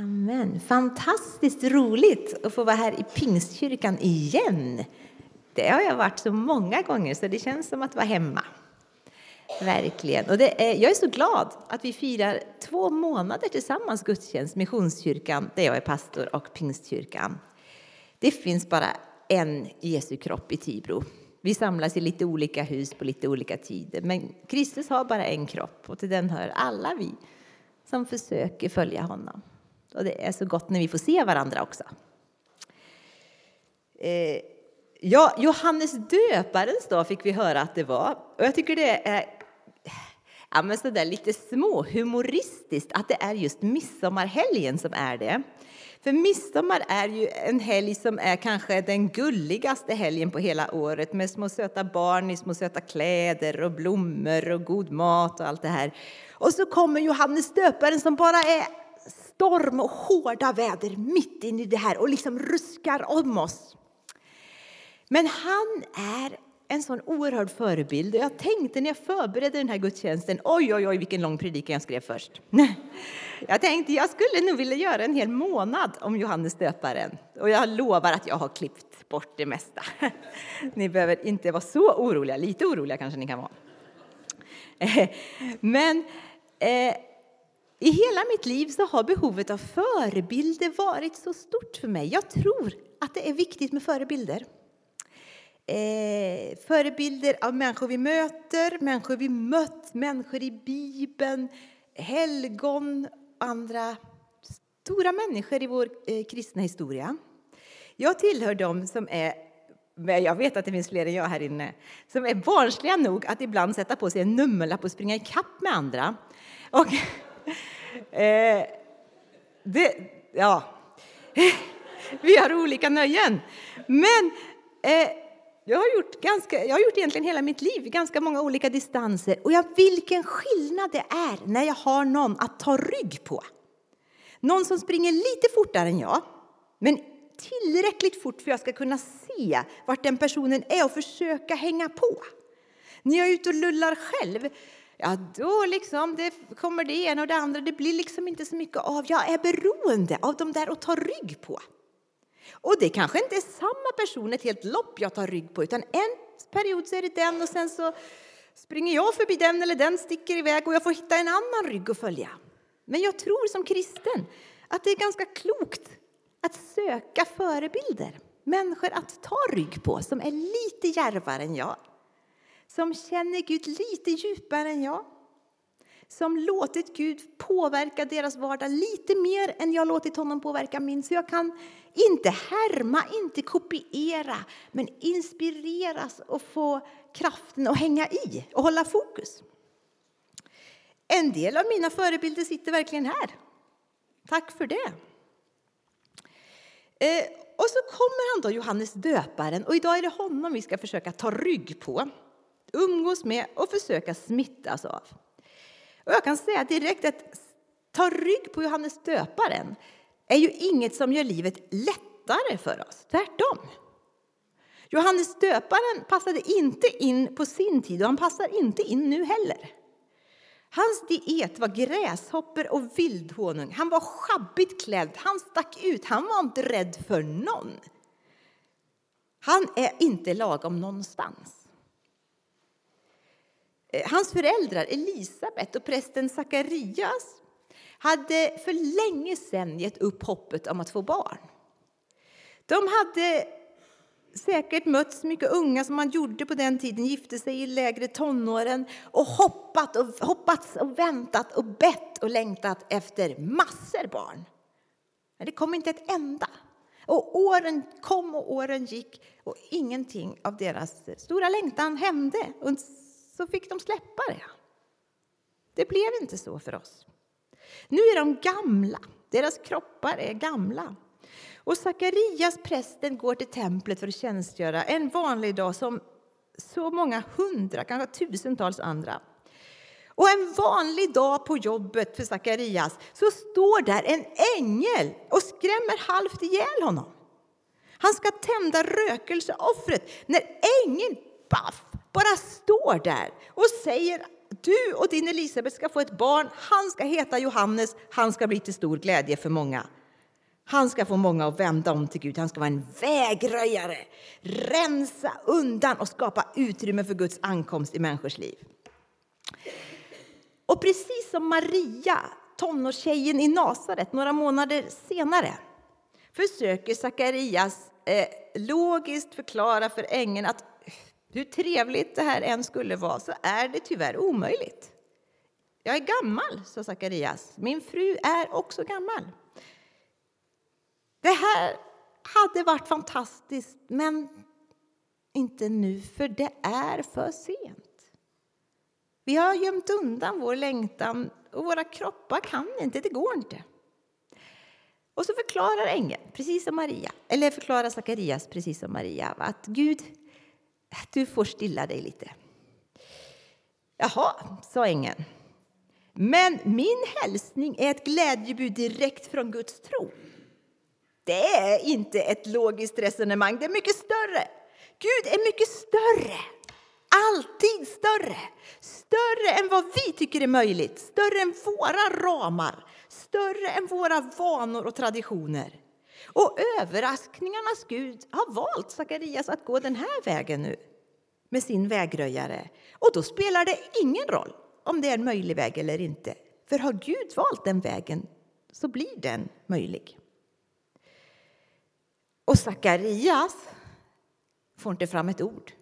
Amen. Fantastiskt roligt att få vara här i Pingstkyrkan igen. Det har jag varit så många gånger så det känns som att vara hemma. Verkligen. Och det är, jag är så glad att vi firar två månader tillsammans gudstjänst, Missionskyrkan, där jag är pastor, och Pingstkyrkan. Det finns bara en Jesu kropp i Tibro. Vi samlas i lite olika hus på lite olika tider, men Kristus har bara en kropp och till den hör alla vi som försöker följa honom. Och det är så gott när vi får se varandra också. Eh, ja, Johannes döparens dag fick vi höra att det var. Och jag tycker det är ja, men så där lite små humoristiskt att det är just midsommarhelgen som är det. För midsommar är ju en helg som är kanske den gulligaste helgen på hela året med små söta barn i små söta kläder och blommor och god mat och allt det här. Och så kommer Johannes döparen som bara är storm och hårda väder mitt in i det här och liksom ruskar om oss. Men han är en sån oerhörd förebild. Jag tänkte när jag förberedde den här gudstjänsten, oj, oj, oj, vilken lång predikan jag skrev först. Jag tänkte jag skulle nog vilja göra en hel månad om Johannes döparen. Och jag lovar att jag har klippt bort det mesta. Ni behöver inte vara så oroliga, lite oroliga kanske ni kan vara. Men eh, i hela mitt liv så har behovet av förebilder varit så stort för mig. Jag tror att det är viktigt med förebilder. Eh, förebilder av människor vi möter, människor vi mött, människor i Bibeln, helgon och andra stora människor i vår eh, kristna historia. Jag tillhör dem som är jag vet att det finns fler än jag här inne som är barnsliga nog att ibland sätta på sig en nummerlapp och springa i kapp med andra. Och, eh, det, ja, vi har olika nöjen. Men eh, jag har, gjort ganska, jag har gjort egentligen hela mitt liv, ganska många olika distanser. Och jag, vilken skillnad det är när jag har någon att ta rygg på. Någon som springer lite fortare än jag, men tillräckligt fort för att jag ska kunna se vart den personen är och försöka hänga på. När jag är ute och lullar själv, ja då liksom, det kommer det ena och det andra. Det blir liksom inte så mycket av, jag är beroende av de där att ta rygg på. Och det kanske inte är samma person ett helt lopp jag tar rygg på, utan en period så är det den och sen så springer jag förbi den eller den sticker iväg och jag får hitta en annan rygg att följa. Men jag tror som kristen att det är ganska klokt att söka förebilder, människor att ta rygg på som är lite djärvare än jag, som känner Gud lite djupare än jag, som låtit Gud påverka deras vardag lite mer än jag låtit honom påverka min. Så jag kan inte härma, inte kopiera, men inspireras och få kraften att hänga i och hålla fokus. En del av mina förebilder sitter verkligen här. Tack för det. Eh, och så kommer han då, Johannes döparen, och idag är det honom vi ska försöka ta rygg på, umgås med och försöka smittas av. Och jag kan säga direkt att ta rygg på Johannes döparen är ju inget som gör livet lättare för oss, tvärtom. Johannes döparen passade inte in på sin tid och han passar inte in nu heller. Hans diet var gräshoppor och vildhonung. Han var sjabbigt klädd, han stack ut, han var inte rädd för någon. Han är inte lagom någonstans. Eh, hans föräldrar Elisabet och prästen Sakarias hade för länge sedan gett upp hoppet om att få barn. De hade säkert mött så mycket unga som man gjorde på den tiden, gifte sig i lägre tonåren och hoppat och, hoppats och väntat och bett och längtat efter massor barn. Men det kom inte ett enda. Och åren kom och åren gick och ingenting av deras stora längtan hände. Och så fick de släppa det. Det blev inte så för oss. Nu är de gamla, deras kroppar är gamla. Och Sakarias, prästen, går till templet för att tjänstgöra en vanlig dag som så många hundra, kanske tusentals andra. Och en vanlig dag på jobbet för Sakarias så står där en ängel och skrämmer halvt ihjäl honom. Han ska tända rökelseoffret när ängeln baff, bara står där och säger du och din Elisabet ska få ett barn. Han ska heta Johannes. Han ska bli till stor glädje för många. Han ska få många att vända om till Gud. Han ska vara en vägröjare, rensa undan och skapa utrymme för Guds ankomst i människors liv. Och precis som Maria, tonårstjejen i Nasaret, några månader senare försöker Sakarias eh, logiskt förklara för ängeln att hur trevligt det här än skulle vara så är det tyvärr omöjligt. Jag är gammal, sa Sakarias. Min fru är också gammal. Det här hade varit fantastiskt, men inte nu, för det är för sent. Vi har gömt undan vår längtan och våra kroppar kan inte, det går inte. Och så förklarar ängeln, precis som Maria, eller förklarar Sakarias precis som Maria, att Gud, Äh, du får stilla dig lite. Jaha, sa ängeln. Men min hälsning är ett glädjebud direkt från Guds tro. Det är inte ett logiskt resonemang, det är mycket större. Gud är mycket större. Alltid större. Större än vad vi tycker är möjligt, större än våra ramar, större än våra vanor och traditioner. Och överraskningarnas Gud har valt Sakarias att gå den här vägen nu med sin vägröjare. Och då spelar det ingen roll om det är en möjlig väg eller inte. För har Gud valt den vägen så blir den möjlig. Och Sakarias får inte fram ett ord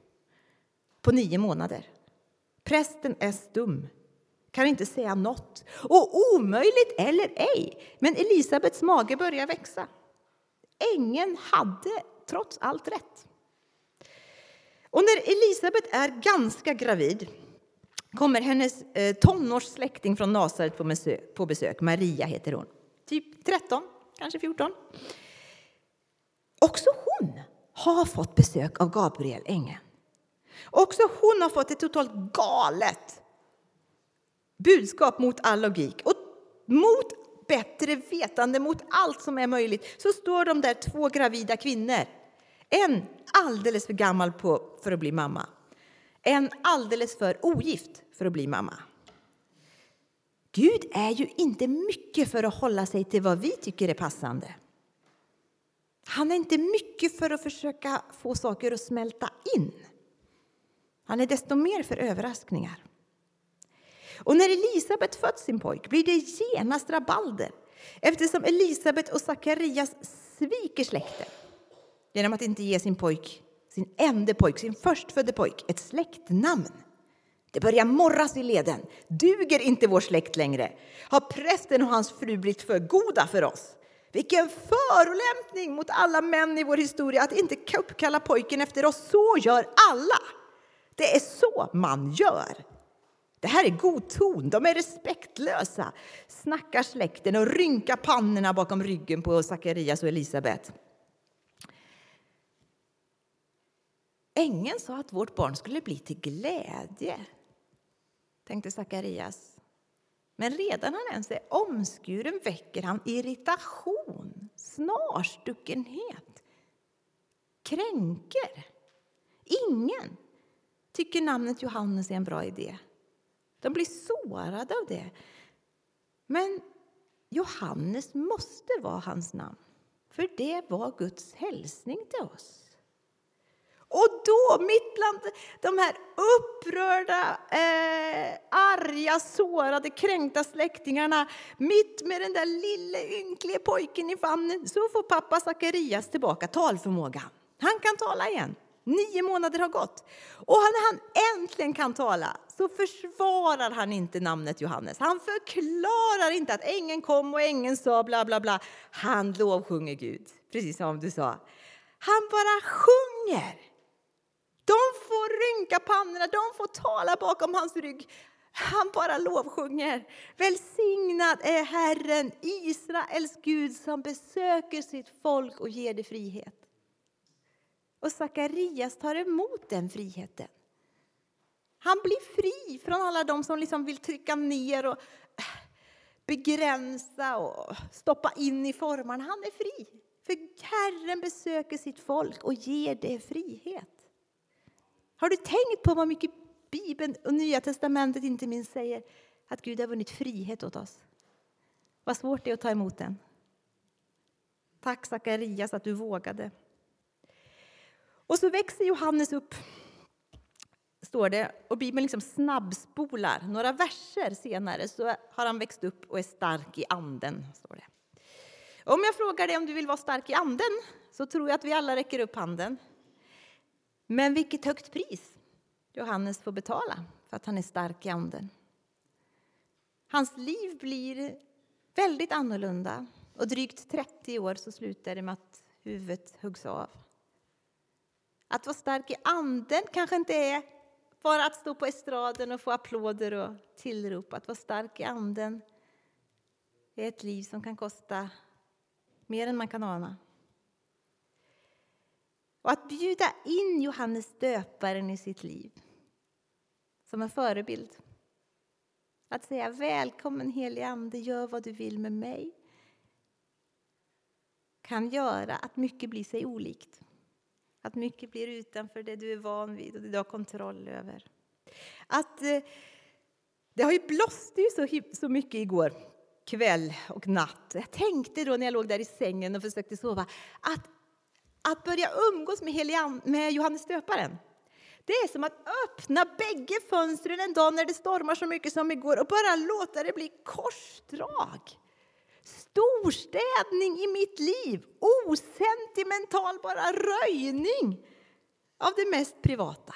på nio månader. Prästen är stum, kan inte säga något. Och omöjligt eller ej, men Elisabets mage börjar växa. Ängeln hade trots allt rätt. Och när Elisabet är ganska gravid kommer hennes eh, tonårssläkting från Nasaret på besök. Maria heter hon. Typ 13, kanske 14. Också hon har fått besök av Gabriel, ängeln. Också hon har fått ett totalt galet budskap mot all logik. Och mot bättre vetande, mot allt som är möjligt, så står de där två gravida kvinnor. En alldeles för gammal på, för att bli mamma. En alldeles för ogift för att bli mamma. Gud är ju inte mycket för att hålla sig till vad vi tycker är passande. Han är inte mycket för att försöka få saker att smälta in. Han är desto mer för överraskningar. Och när Elisabet fött sin pojk blir det genast rabalder eftersom Elisabet och Sakarias sviker släkten genom att inte ge sin pojk, sin enda pojk, sin förstfödde pojk, ett släktnamn. Det börjar morras i leden. Duger inte vår släkt längre? Har prästen och hans fru blivit för goda för oss? Vilken förolämpning mot alla män i vår historia att inte uppkalla pojken efter oss. Så gör alla. Det är så man gör. Det här är god ton, de är respektlösa, snackar släkten och rynkar pannorna bakom ryggen på Sakarias och Elisabet. Ängeln sa att vårt barn skulle bli till glädje, tänkte Sakarias. Men redan han ens är omskuren väcker han irritation, snarstuckenhet, kränker. Ingen tycker namnet Johannes är en bra idé. De blir sårade av det. Men Johannes måste vara hans namn, för det var Guds hälsning till oss. Och då, mitt bland de här upprörda, eh, arga, sårade, kränkta släktingarna mitt med den där lille ynklige pojken i famnen så får pappa Sakarias tillbaka talförmågan. Han kan tala igen. Nio månader har gått. Och när han äntligen kan tala så försvarar han inte namnet Johannes. Han förklarar inte att ängeln kom och ängeln sa bla bla bla. Han lovsjunger Gud, precis som du sa. Han bara sjunger. De får rynka pannorna, de får tala bakom hans rygg. Han bara lovsjunger. Välsignad är Herren, Israels Gud som besöker sitt folk och ger det frihet. Och Sakarias tar emot den friheten. Han blir fri från alla de som liksom vill trycka ner och äh, begränsa och stoppa in i formarna. Han är fri, för Herren besöker sitt folk och ger det frihet. Har du tänkt på vad mycket Bibeln och Nya testamentet inte minst säger att Gud har vunnit frihet åt oss. Vad svårt det är att ta emot den. Tack Sakarias att du vågade. Och så växer Johannes upp, står det, och Bibeln liksom snabbspolar. Några verser senare så har han växt upp och är stark i anden. Står det. Om jag frågar dig om du vill vara stark i anden så tror jag att vi alla räcker upp handen. Men vilket högt pris Johannes får betala för att han är stark i anden. Hans liv blir väldigt annorlunda och drygt 30 år så slutar det med att huvudet huggs av. Att vara stark i anden kanske inte är bara att stå på estraden och få applåder och tillrop. Att vara stark i anden är ett liv som kan kosta mer än man kan ana. Och att bjuda in Johannes döparen i sitt liv som en förebild. Att säga välkommen helige Ande, gör vad du vill med mig kan göra att mycket blir sig olikt. Att mycket blir utanför det du är van vid och det du har kontroll över. Att, eh, det har ju blåst ju så, så mycket igår kväll och natt. Jag tänkte då när jag låg där i sängen och försökte sova att, att börja umgås med, Helian, med Johannes döparen det är som att öppna bägge fönstren en dag när det stormar så mycket som igår och bara låta det bli korsdrag. Storstädning i mitt liv, osentimental bara röjning av det mest privata.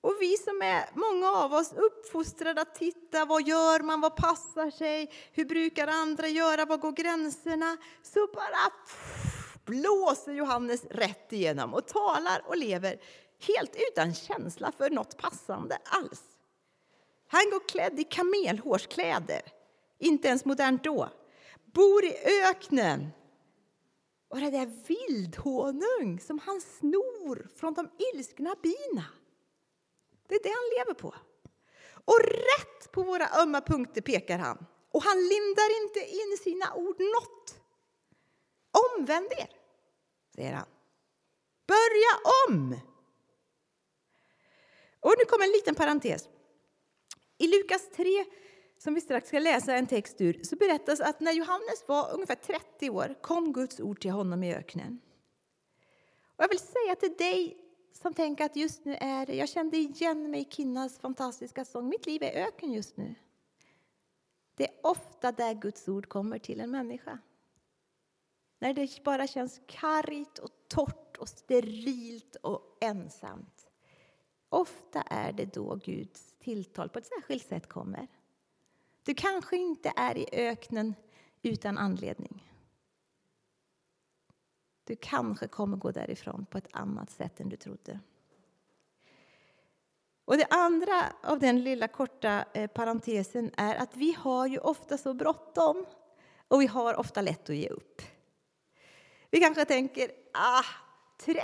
Och vi som är, många av oss, uppfostrade att titta, vad gör man, vad passar sig, hur brukar andra göra, var går gränserna? Så bara pff, blåser Johannes rätt igenom och talar och lever helt utan känsla för något passande alls. Han går klädd i kamelhårskläder, inte ens modernt då. Bor i öknen. Och det där vildhonung som han snor från de ilskna bina. Det är det han lever på. Och rätt på våra ömma punkter pekar han. Och han lindar inte in sina ord något. Omvänd er, säger han. Börja om! Och nu kommer en liten parentes. I Lukas 3, som vi strax ska läsa en text ur, så berättas att när Johannes var ungefär 30 år kom Guds ord till honom i öknen. Och jag vill säga till dig som tänker att just nu är det, jag kände igen mig i Kinnas fantastiska sång, mitt liv är öken just nu. Det är ofta där Guds ord kommer till en människa. När det bara känns kargt och torrt och sterilt och ensamt. Ofta är det då Guds tilltal på ett särskilt sätt kommer. Du kanske inte är i öknen utan anledning. Du kanske kommer gå därifrån på ett annat sätt än du trodde. Och Det andra av den lilla korta eh, parentesen är att vi har ju ofta så bråttom och vi har ofta lätt att ge upp. Vi kanske tänker ah, 30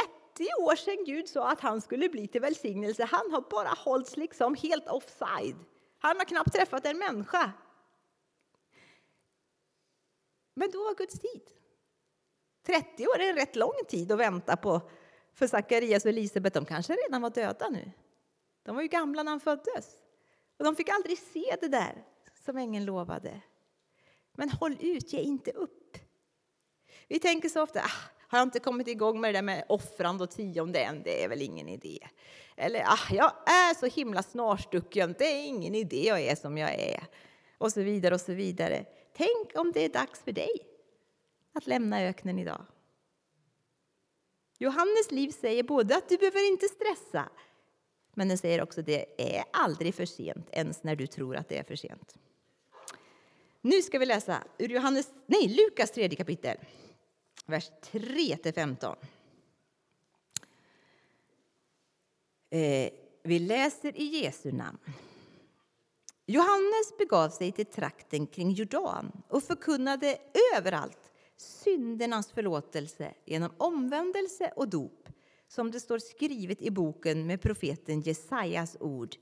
år sedan Gud sa att han skulle bli till välsignelse. Han har bara hållits liksom helt offside. Han har knappt träffat en människa. Men då var Guds tid. 30 år är en rätt lång tid att vänta på för Sakarias och Elisabet. De kanske redan var döda nu. De var ju gamla när han föddes. Och de fick aldrig se det där som ängeln lovade. Men håll ut, ge inte upp. Vi tänker så ofta, ah, har jag inte kommit igång med det där med offrande och tionde än, det är väl ingen idé. Eller, ah, jag är så himla snarstucken, det är ingen idé jag är som jag är. Och så vidare och så vidare. Tänk om det är dags för dig att lämna öknen idag. Johannes liv säger både att du behöver inte stressa, men den säger också att det är aldrig för sent, ens när du tror att det är för sent. Nu ska vi läsa ur Johannes, nej, Lukas tredje kapitel vers 3-15. Eh, vi läser i Jesu namn. Johannes begav sig till trakten kring Jordan och förkunnade överallt syndernas förlåtelse genom omvändelse och dop som det står skrivet i boken med profeten Jesajas ord.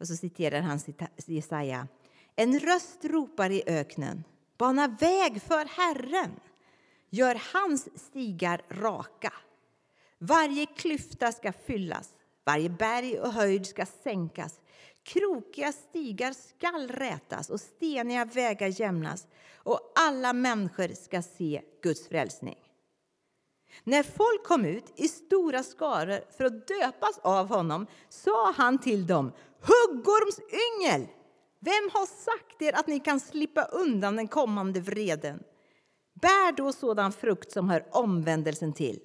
Och så citerar han Jesaja. En röst ropar i öknen, bana väg för Herren. Gör hans stigar raka. Varje klyfta ska fyllas, Varje berg och höjd ska sänkas. Krokiga stigar skall rätas och steniga vägar jämnas och alla människor ska se Guds frälsning. När folk kom ut i stora skaror för att döpas av honom sa han till dem Huggormsyngel! Vem har sagt er att ni kan slippa undan den kommande vreden? Bär då sådan frukt som hör omvändelsen till.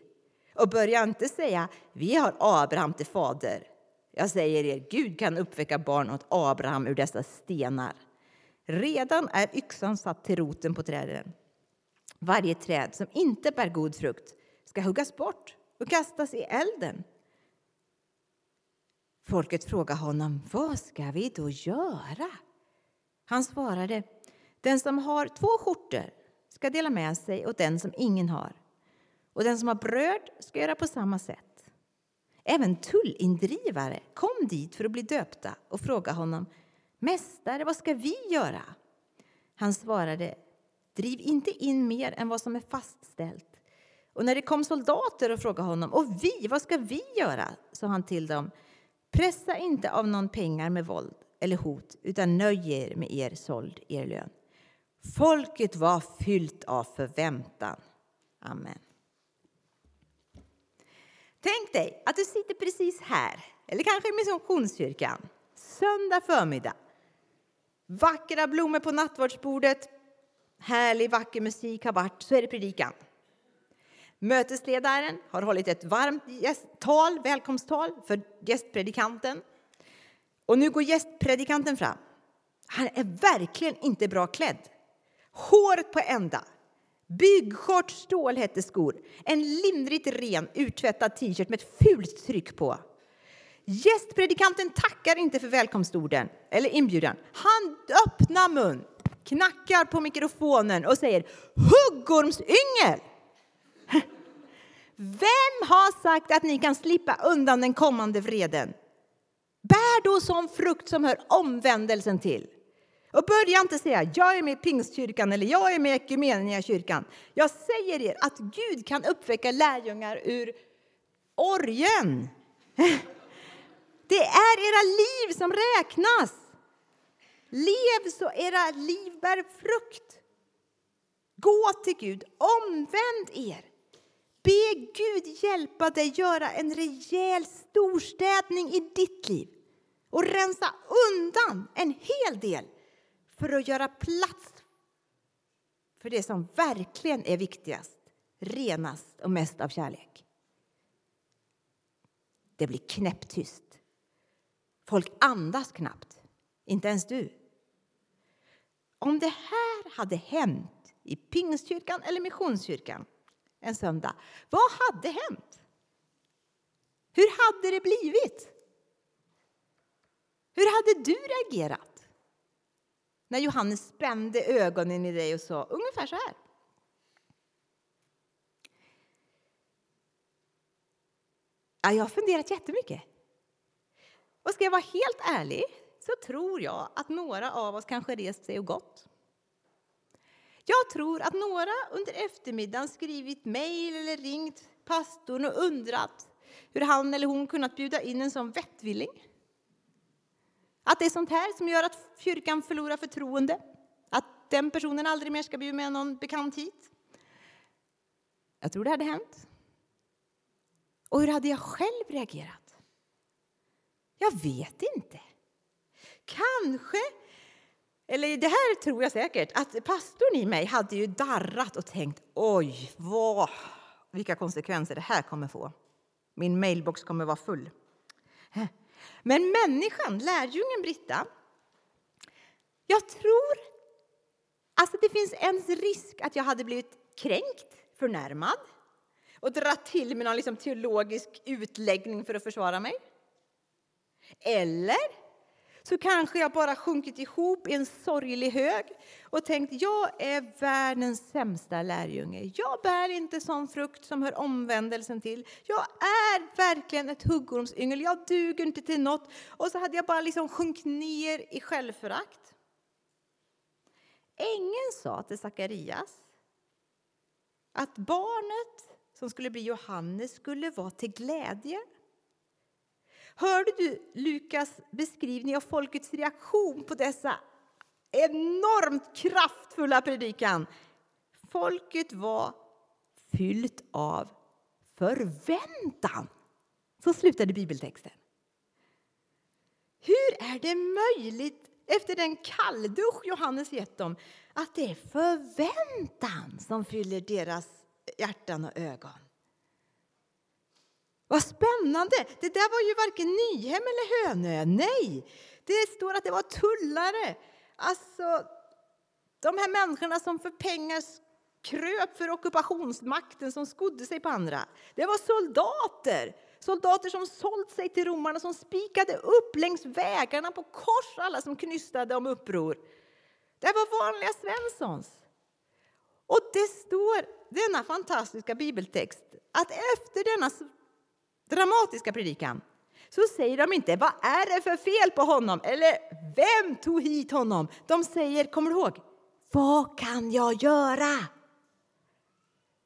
Och börja inte säga vi har Abraham till fader. Jag säger er, Gud kan uppväcka barn åt Abraham ur dessa stenar. Redan är yxan satt till roten på träden. Varje träd som inte bär god frukt ska huggas bort och kastas i elden. Folket frågade honom, vad ska vi då göra? Han svarade, den som har två skjortor ska dela med sig åt den som ingen har. Och den som har bröd ska göra på samma sätt. Även tullindrivare kom dit för att bli döpta och frågade honom Mästare, vad ska vi göra? Han svarade Driv inte in mer än vad som är fastställt. Och när det kom soldater och frågade honom Och vi, vad ska vi göra? sa han till dem Pressa inte av någon pengar med våld eller hot utan nöj er med er såld, er lön. Folket var fyllt av förväntan. Amen. Tänk dig att du sitter precis här, eller kanske i Missionskyrkan, söndag förmiddag. Vackra blommor på nattvardsbordet, härlig vacker musik har varit, så är det predikan. Mötesledaren har hållit ett varmt tal, välkomsttal för gästpredikanten. Och nu går gästpredikanten fram. Han är verkligen inte bra klädd. Håret på ända, byggshorts, stålhätteskor, en lindrigt ren uttvättad t-shirt med ett fult tryck på. Gästpredikanten tackar inte för välkomstorden eller inbjudan. Han öppnar mun, knackar på mikrofonen och säger Huggormsyngel! Vem har sagt att ni kan slippa undan den kommande vreden? Bär då sån frukt som hör omvändelsen till. Och börja inte säga jag är med i Pingstkyrkan eller jag är med i Equmeniakyrkan. Jag säger er att Gud kan uppväcka lärjungar ur orgen. Det är era liv som räknas. Lev så era liv bär frukt. Gå till Gud, omvänd er. Be Gud hjälpa dig göra en rejäl storstädning i ditt liv och rensa undan en hel del för att göra plats för det som verkligen är viktigast, renast och mest av kärlek. Det blir knäpptyst. Folk andas knappt, inte ens du. Om det här hade hänt i Pingstkyrkan eller Missionskyrkan en söndag, vad hade hänt? Hur hade det blivit? Hur hade du reagerat? När Johannes spände ögonen i dig och sa ungefär så här. Ja, jag har funderat jättemycket. Och ska jag vara helt ärlig så tror jag att några av oss kanske rest sig och gått. Jag tror att några under eftermiddagen skrivit mejl eller ringt pastorn och undrat hur han eller hon kunnat bjuda in en sån vettvilling. Att det är sånt här som gör att kyrkan förlorar förtroende. Att den personen aldrig mer ska bjuda med någon bekant hit. Jag tror det hade hänt. Och hur hade jag själv reagerat? Jag vet inte. Kanske, eller det här tror jag säkert, att pastorn i mig hade ju darrat och tänkt oj, vad, vilka konsekvenser det här kommer få. Min mailbox kommer vara full. Men människan, lärjungen Britta, jag tror alltså det finns en risk att jag hade blivit kränkt, förnärmad och dratt till med någon liksom teologisk utläggning för att försvara mig. Eller så kanske jag bara sjunkit ihop i en sorglig hög och tänkt jag är världens sämsta lärjunge. Jag bär inte sån frukt som hör omvändelsen till. Jag är verkligen ett huggormsyngel. Jag duger inte till något. Och så hade jag bara liksom sjunkit ner i självförakt. Ängeln sa till Sakarias att barnet som skulle bli Johannes skulle vara till glädje Hörde du Lukas beskrivning av folkets reaktion på dessa enormt kraftfulla predikan? Folket var fyllt av förväntan. Så slutade bibeltexten. Hur är det möjligt efter den kalldusch Johannes gett dem att det är förväntan som fyller deras hjärtan och ögon? Vad spännande! Det där var ju varken Nyhem eller Hönö. Nej, det står att det var tullare. Alltså, de här människorna som för pengar kröp för ockupationsmakten, som skodde sig på andra. Det var soldater, soldater som sålt sig till romarna, som spikade upp längs vägarna på kors alla som knystade om uppror. Det var vanliga Svenssons. Och det står, denna fantastiska bibeltext, att efter denna dramatiska predikan så säger de inte vad är det för fel på honom eller vem tog hit honom. De säger, kommer du ihåg, vad kan jag göra?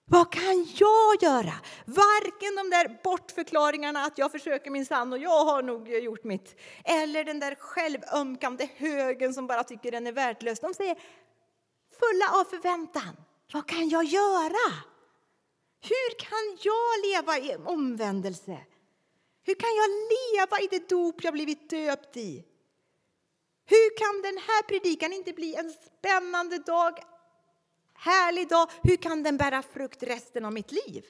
Vad kan jag göra? Varken de där bortförklaringarna att jag försöker min sann och jag har nog gjort mitt. Eller den där självömkande högen som bara tycker den är värdelös. De säger fulla av förväntan. Vad kan jag göra? Hur kan jag leva i omvändelse? Hur kan jag leva i det dop jag blivit döpt i? Hur kan den här predikan inte bli en spännande dag, härlig dag? Hur kan den bära frukt resten av mitt liv?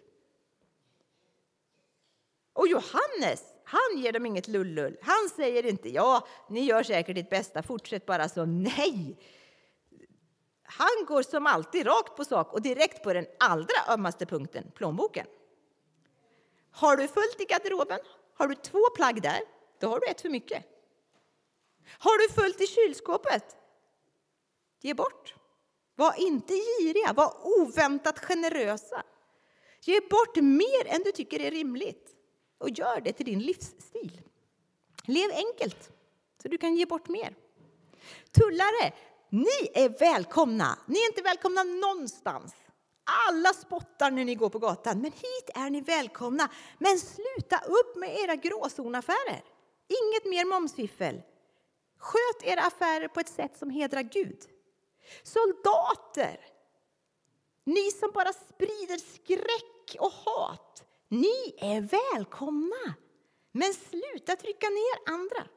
Och Johannes, han ger dem inget lullull. Han säger inte ja, ni gör säkert ditt bästa, fortsätt bara så. Nej! Han går som alltid rakt på sak och direkt på den allra ömmaste punkten, plånboken. Har du fullt i garderoben? Har du två plagg där? Då har du ett för mycket. Har du fullt i kylskåpet? Ge bort. Var inte giriga, var oväntat generösa. Ge bort mer än du tycker är rimligt och gör det till din livsstil. Lev enkelt så du kan ge bort mer. Tullare, ni är välkomna. Ni är inte välkomna någonstans. Alla spottar när ni går på gatan, men hit är ni välkomna. Men sluta upp med era gråzonaffärer. Inget mer momsfiffel. Sköt era affärer på ett sätt som hedrar Gud. Soldater, ni som bara sprider skräck och hat, ni är välkomna. Men sluta trycka ner andra.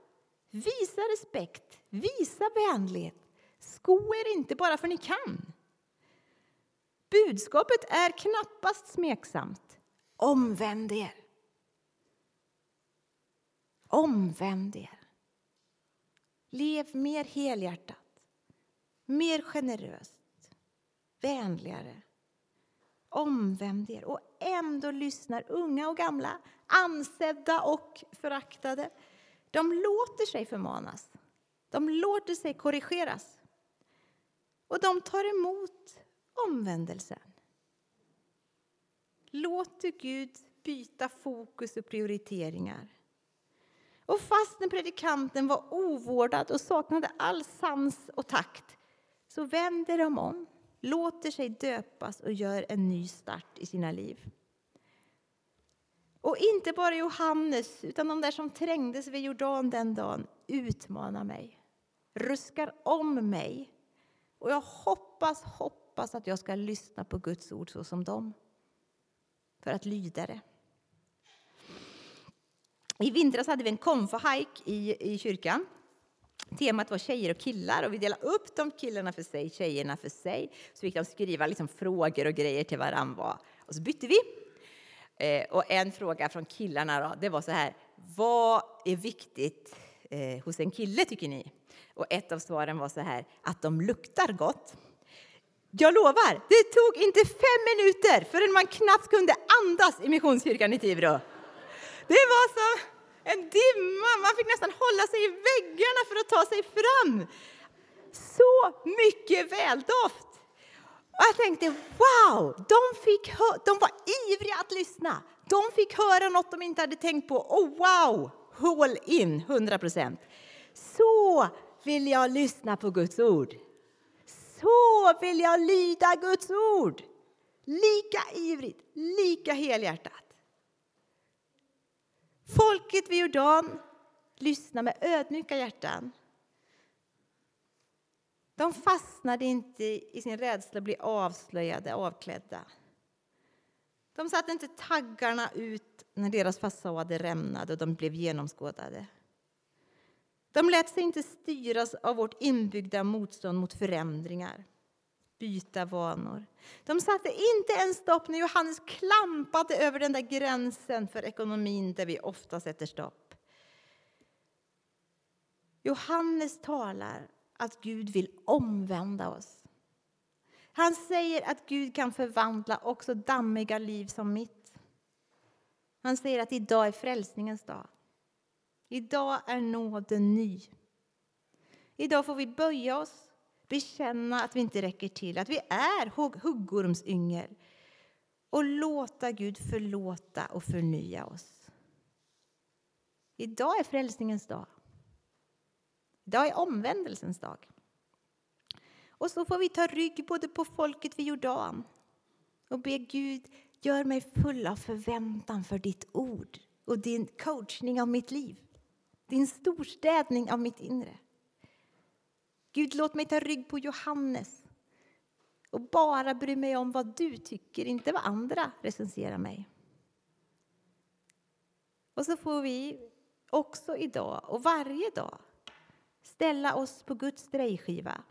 Visa respekt, visa vänlighet. Sko er inte bara för ni kan. Budskapet är knappast smeksamt. Omvänd er. Omvänd er. Lev mer helhjärtat, mer generöst, vänligare. Omvänd er och ändå lyssnar unga och gamla, ansedda och föraktade. De låter sig förmanas, de låter sig korrigeras och de tar emot omvändelsen. Låter Gud byta fokus och prioriteringar. Och fastän predikanten var ovårdad och saknade all sans och takt så vänder de om, låter sig döpas och gör en ny start i sina liv. Och inte bara Johannes, utan de där som trängdes vid Jordan den dagen utmanar mig, ruskar om mig. Och jag hoppas, hoppas att jag ska lyssna på Guds ord så som dem, för att lyda det. I vintras hade vi en konfahajk i, i kyrkan. Temat var tjejer och killar och vi delade upp de killarna för sig, tjejerna för sig. Så fick de skriva liksom frågor och grejer till varandra. Och så bytte vi. Eh, och en fråga från killarna då, det var så här. Vad är viktigt eh, hos en kille tycker ni? Och ett av svaren var så här att de luktar gott. Jag lovar, det tog inte fem minuter förrän man knappt kunde andas i Missionskyrkan i Tibro. Det var som en dimma, man fick nästan hålla sig i väggarna för att ta sig fram. Så mycket väldoft! Och jag tänkte, wow, de, fick de var ivriga att lyssna. De fick höra något de inte hade tänkt på. Oh, wow, all in, 100 procent. Så vill jag lyssna på Guds ord. Så vill jag lyda Guds ord. Lika ivrigt, lika helhjärtat. Folket vid Jordan lyssnar med ödmjuka hjärtan. De fastnade inte i sin rädsla att bli avslöjade, avklädda. De satte inte taggarna ut när deras fasader rämnade och de blev genomskådade. De lät sig inte styras av vårt inbyggda motstånd mot förändringar, byta vanor. De satte inte ens stopp när Johannes klampade över den där gränsen för ekonomin där vi ofta sätter stopp. Johannes talar att Gud vill omvända oss. Han säger att Gud kan förvandla också dammiga liv som mitt. Han säger att idag är frälsningens dag. Idag är nåden ny. Idag får vi böja oss, bekänna att vi inte räcker till, att vi är huggormsyngel och låta Gud förlåta och förnya oss. Idag är frälsningens dag. Idag är omvändelsens dag. Och så får vi ta rygg både på folket vid Jordan och be Gud, gör mig full av förväntan för ditt ord och din coachning av mitt liv. Din storstädning av mitt inre. Gud, låt mig ta rygg på Johannes och bara bry mig om vad du tycker, inte vad andra recenserar mig. Och så får vi också idag och varje dag ställa oss på Guds drejskiva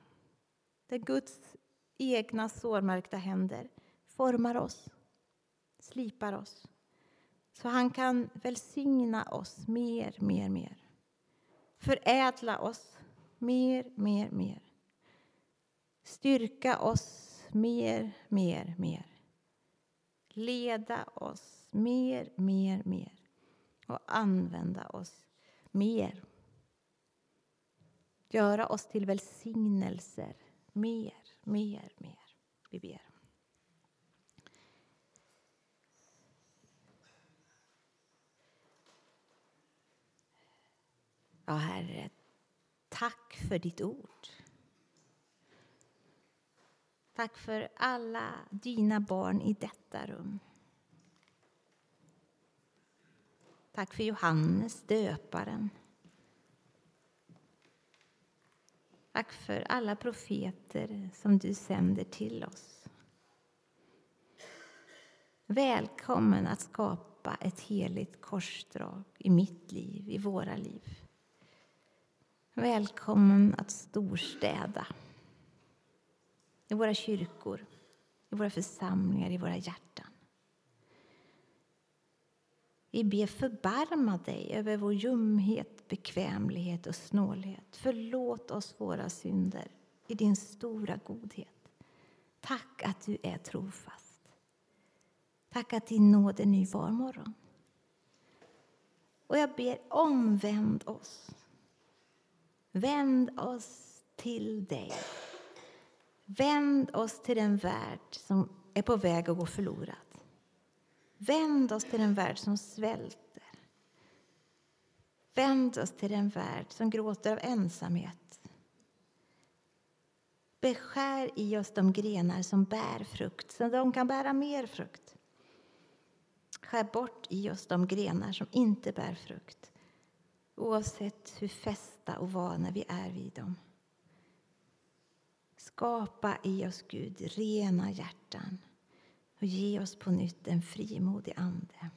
där Guds egna sårmärkta händer formar oss, slipar oss så han kan välsigna oss mer, mer, mer. Förädla oss mer, mer, mer. Styrka oss mer, mer, mer. Leda oss mer, mer, mer. Och använda oss mer. Göra oss till välsignelser mer, mer, mer. Vi ber. Ja, Herre, tack för ditt ord. Tack för alla dina barn i detta rum. Tack för Johannes, döparen. Tack för alla profeter som du sänder till oss. Välkommen att skapa ett heligt korsdrag i mitt liv, i våra liv. Välkommen att storstäda i våra kyrkor, i våra församlingar, i våra hjärtan. Vi ber förbarma dig över vår ljumhet, bekvämlighet och snålhet. Förlåt oss våra synder i din stora godhet. Tack att du är trofast. Tack att din nåd är ny var morgon. Och jag ber omvänd oss. Vänd oss till dig. Vänd oss till den värld som är på väg att gå förlorad. Vänd oss till den värld som svälter. Vänd oss till den värld som gråter av ensamhet. Beskär i oss de grenar som bär frukt, så de kan bära mer frukt. Skär bort i oss de grenar som inte bär frukt oavsett hur fästa och vana vi är vid dem. Skapa i oss, Gud, rena hjärtan och ge oss på nytt en frimodig ande.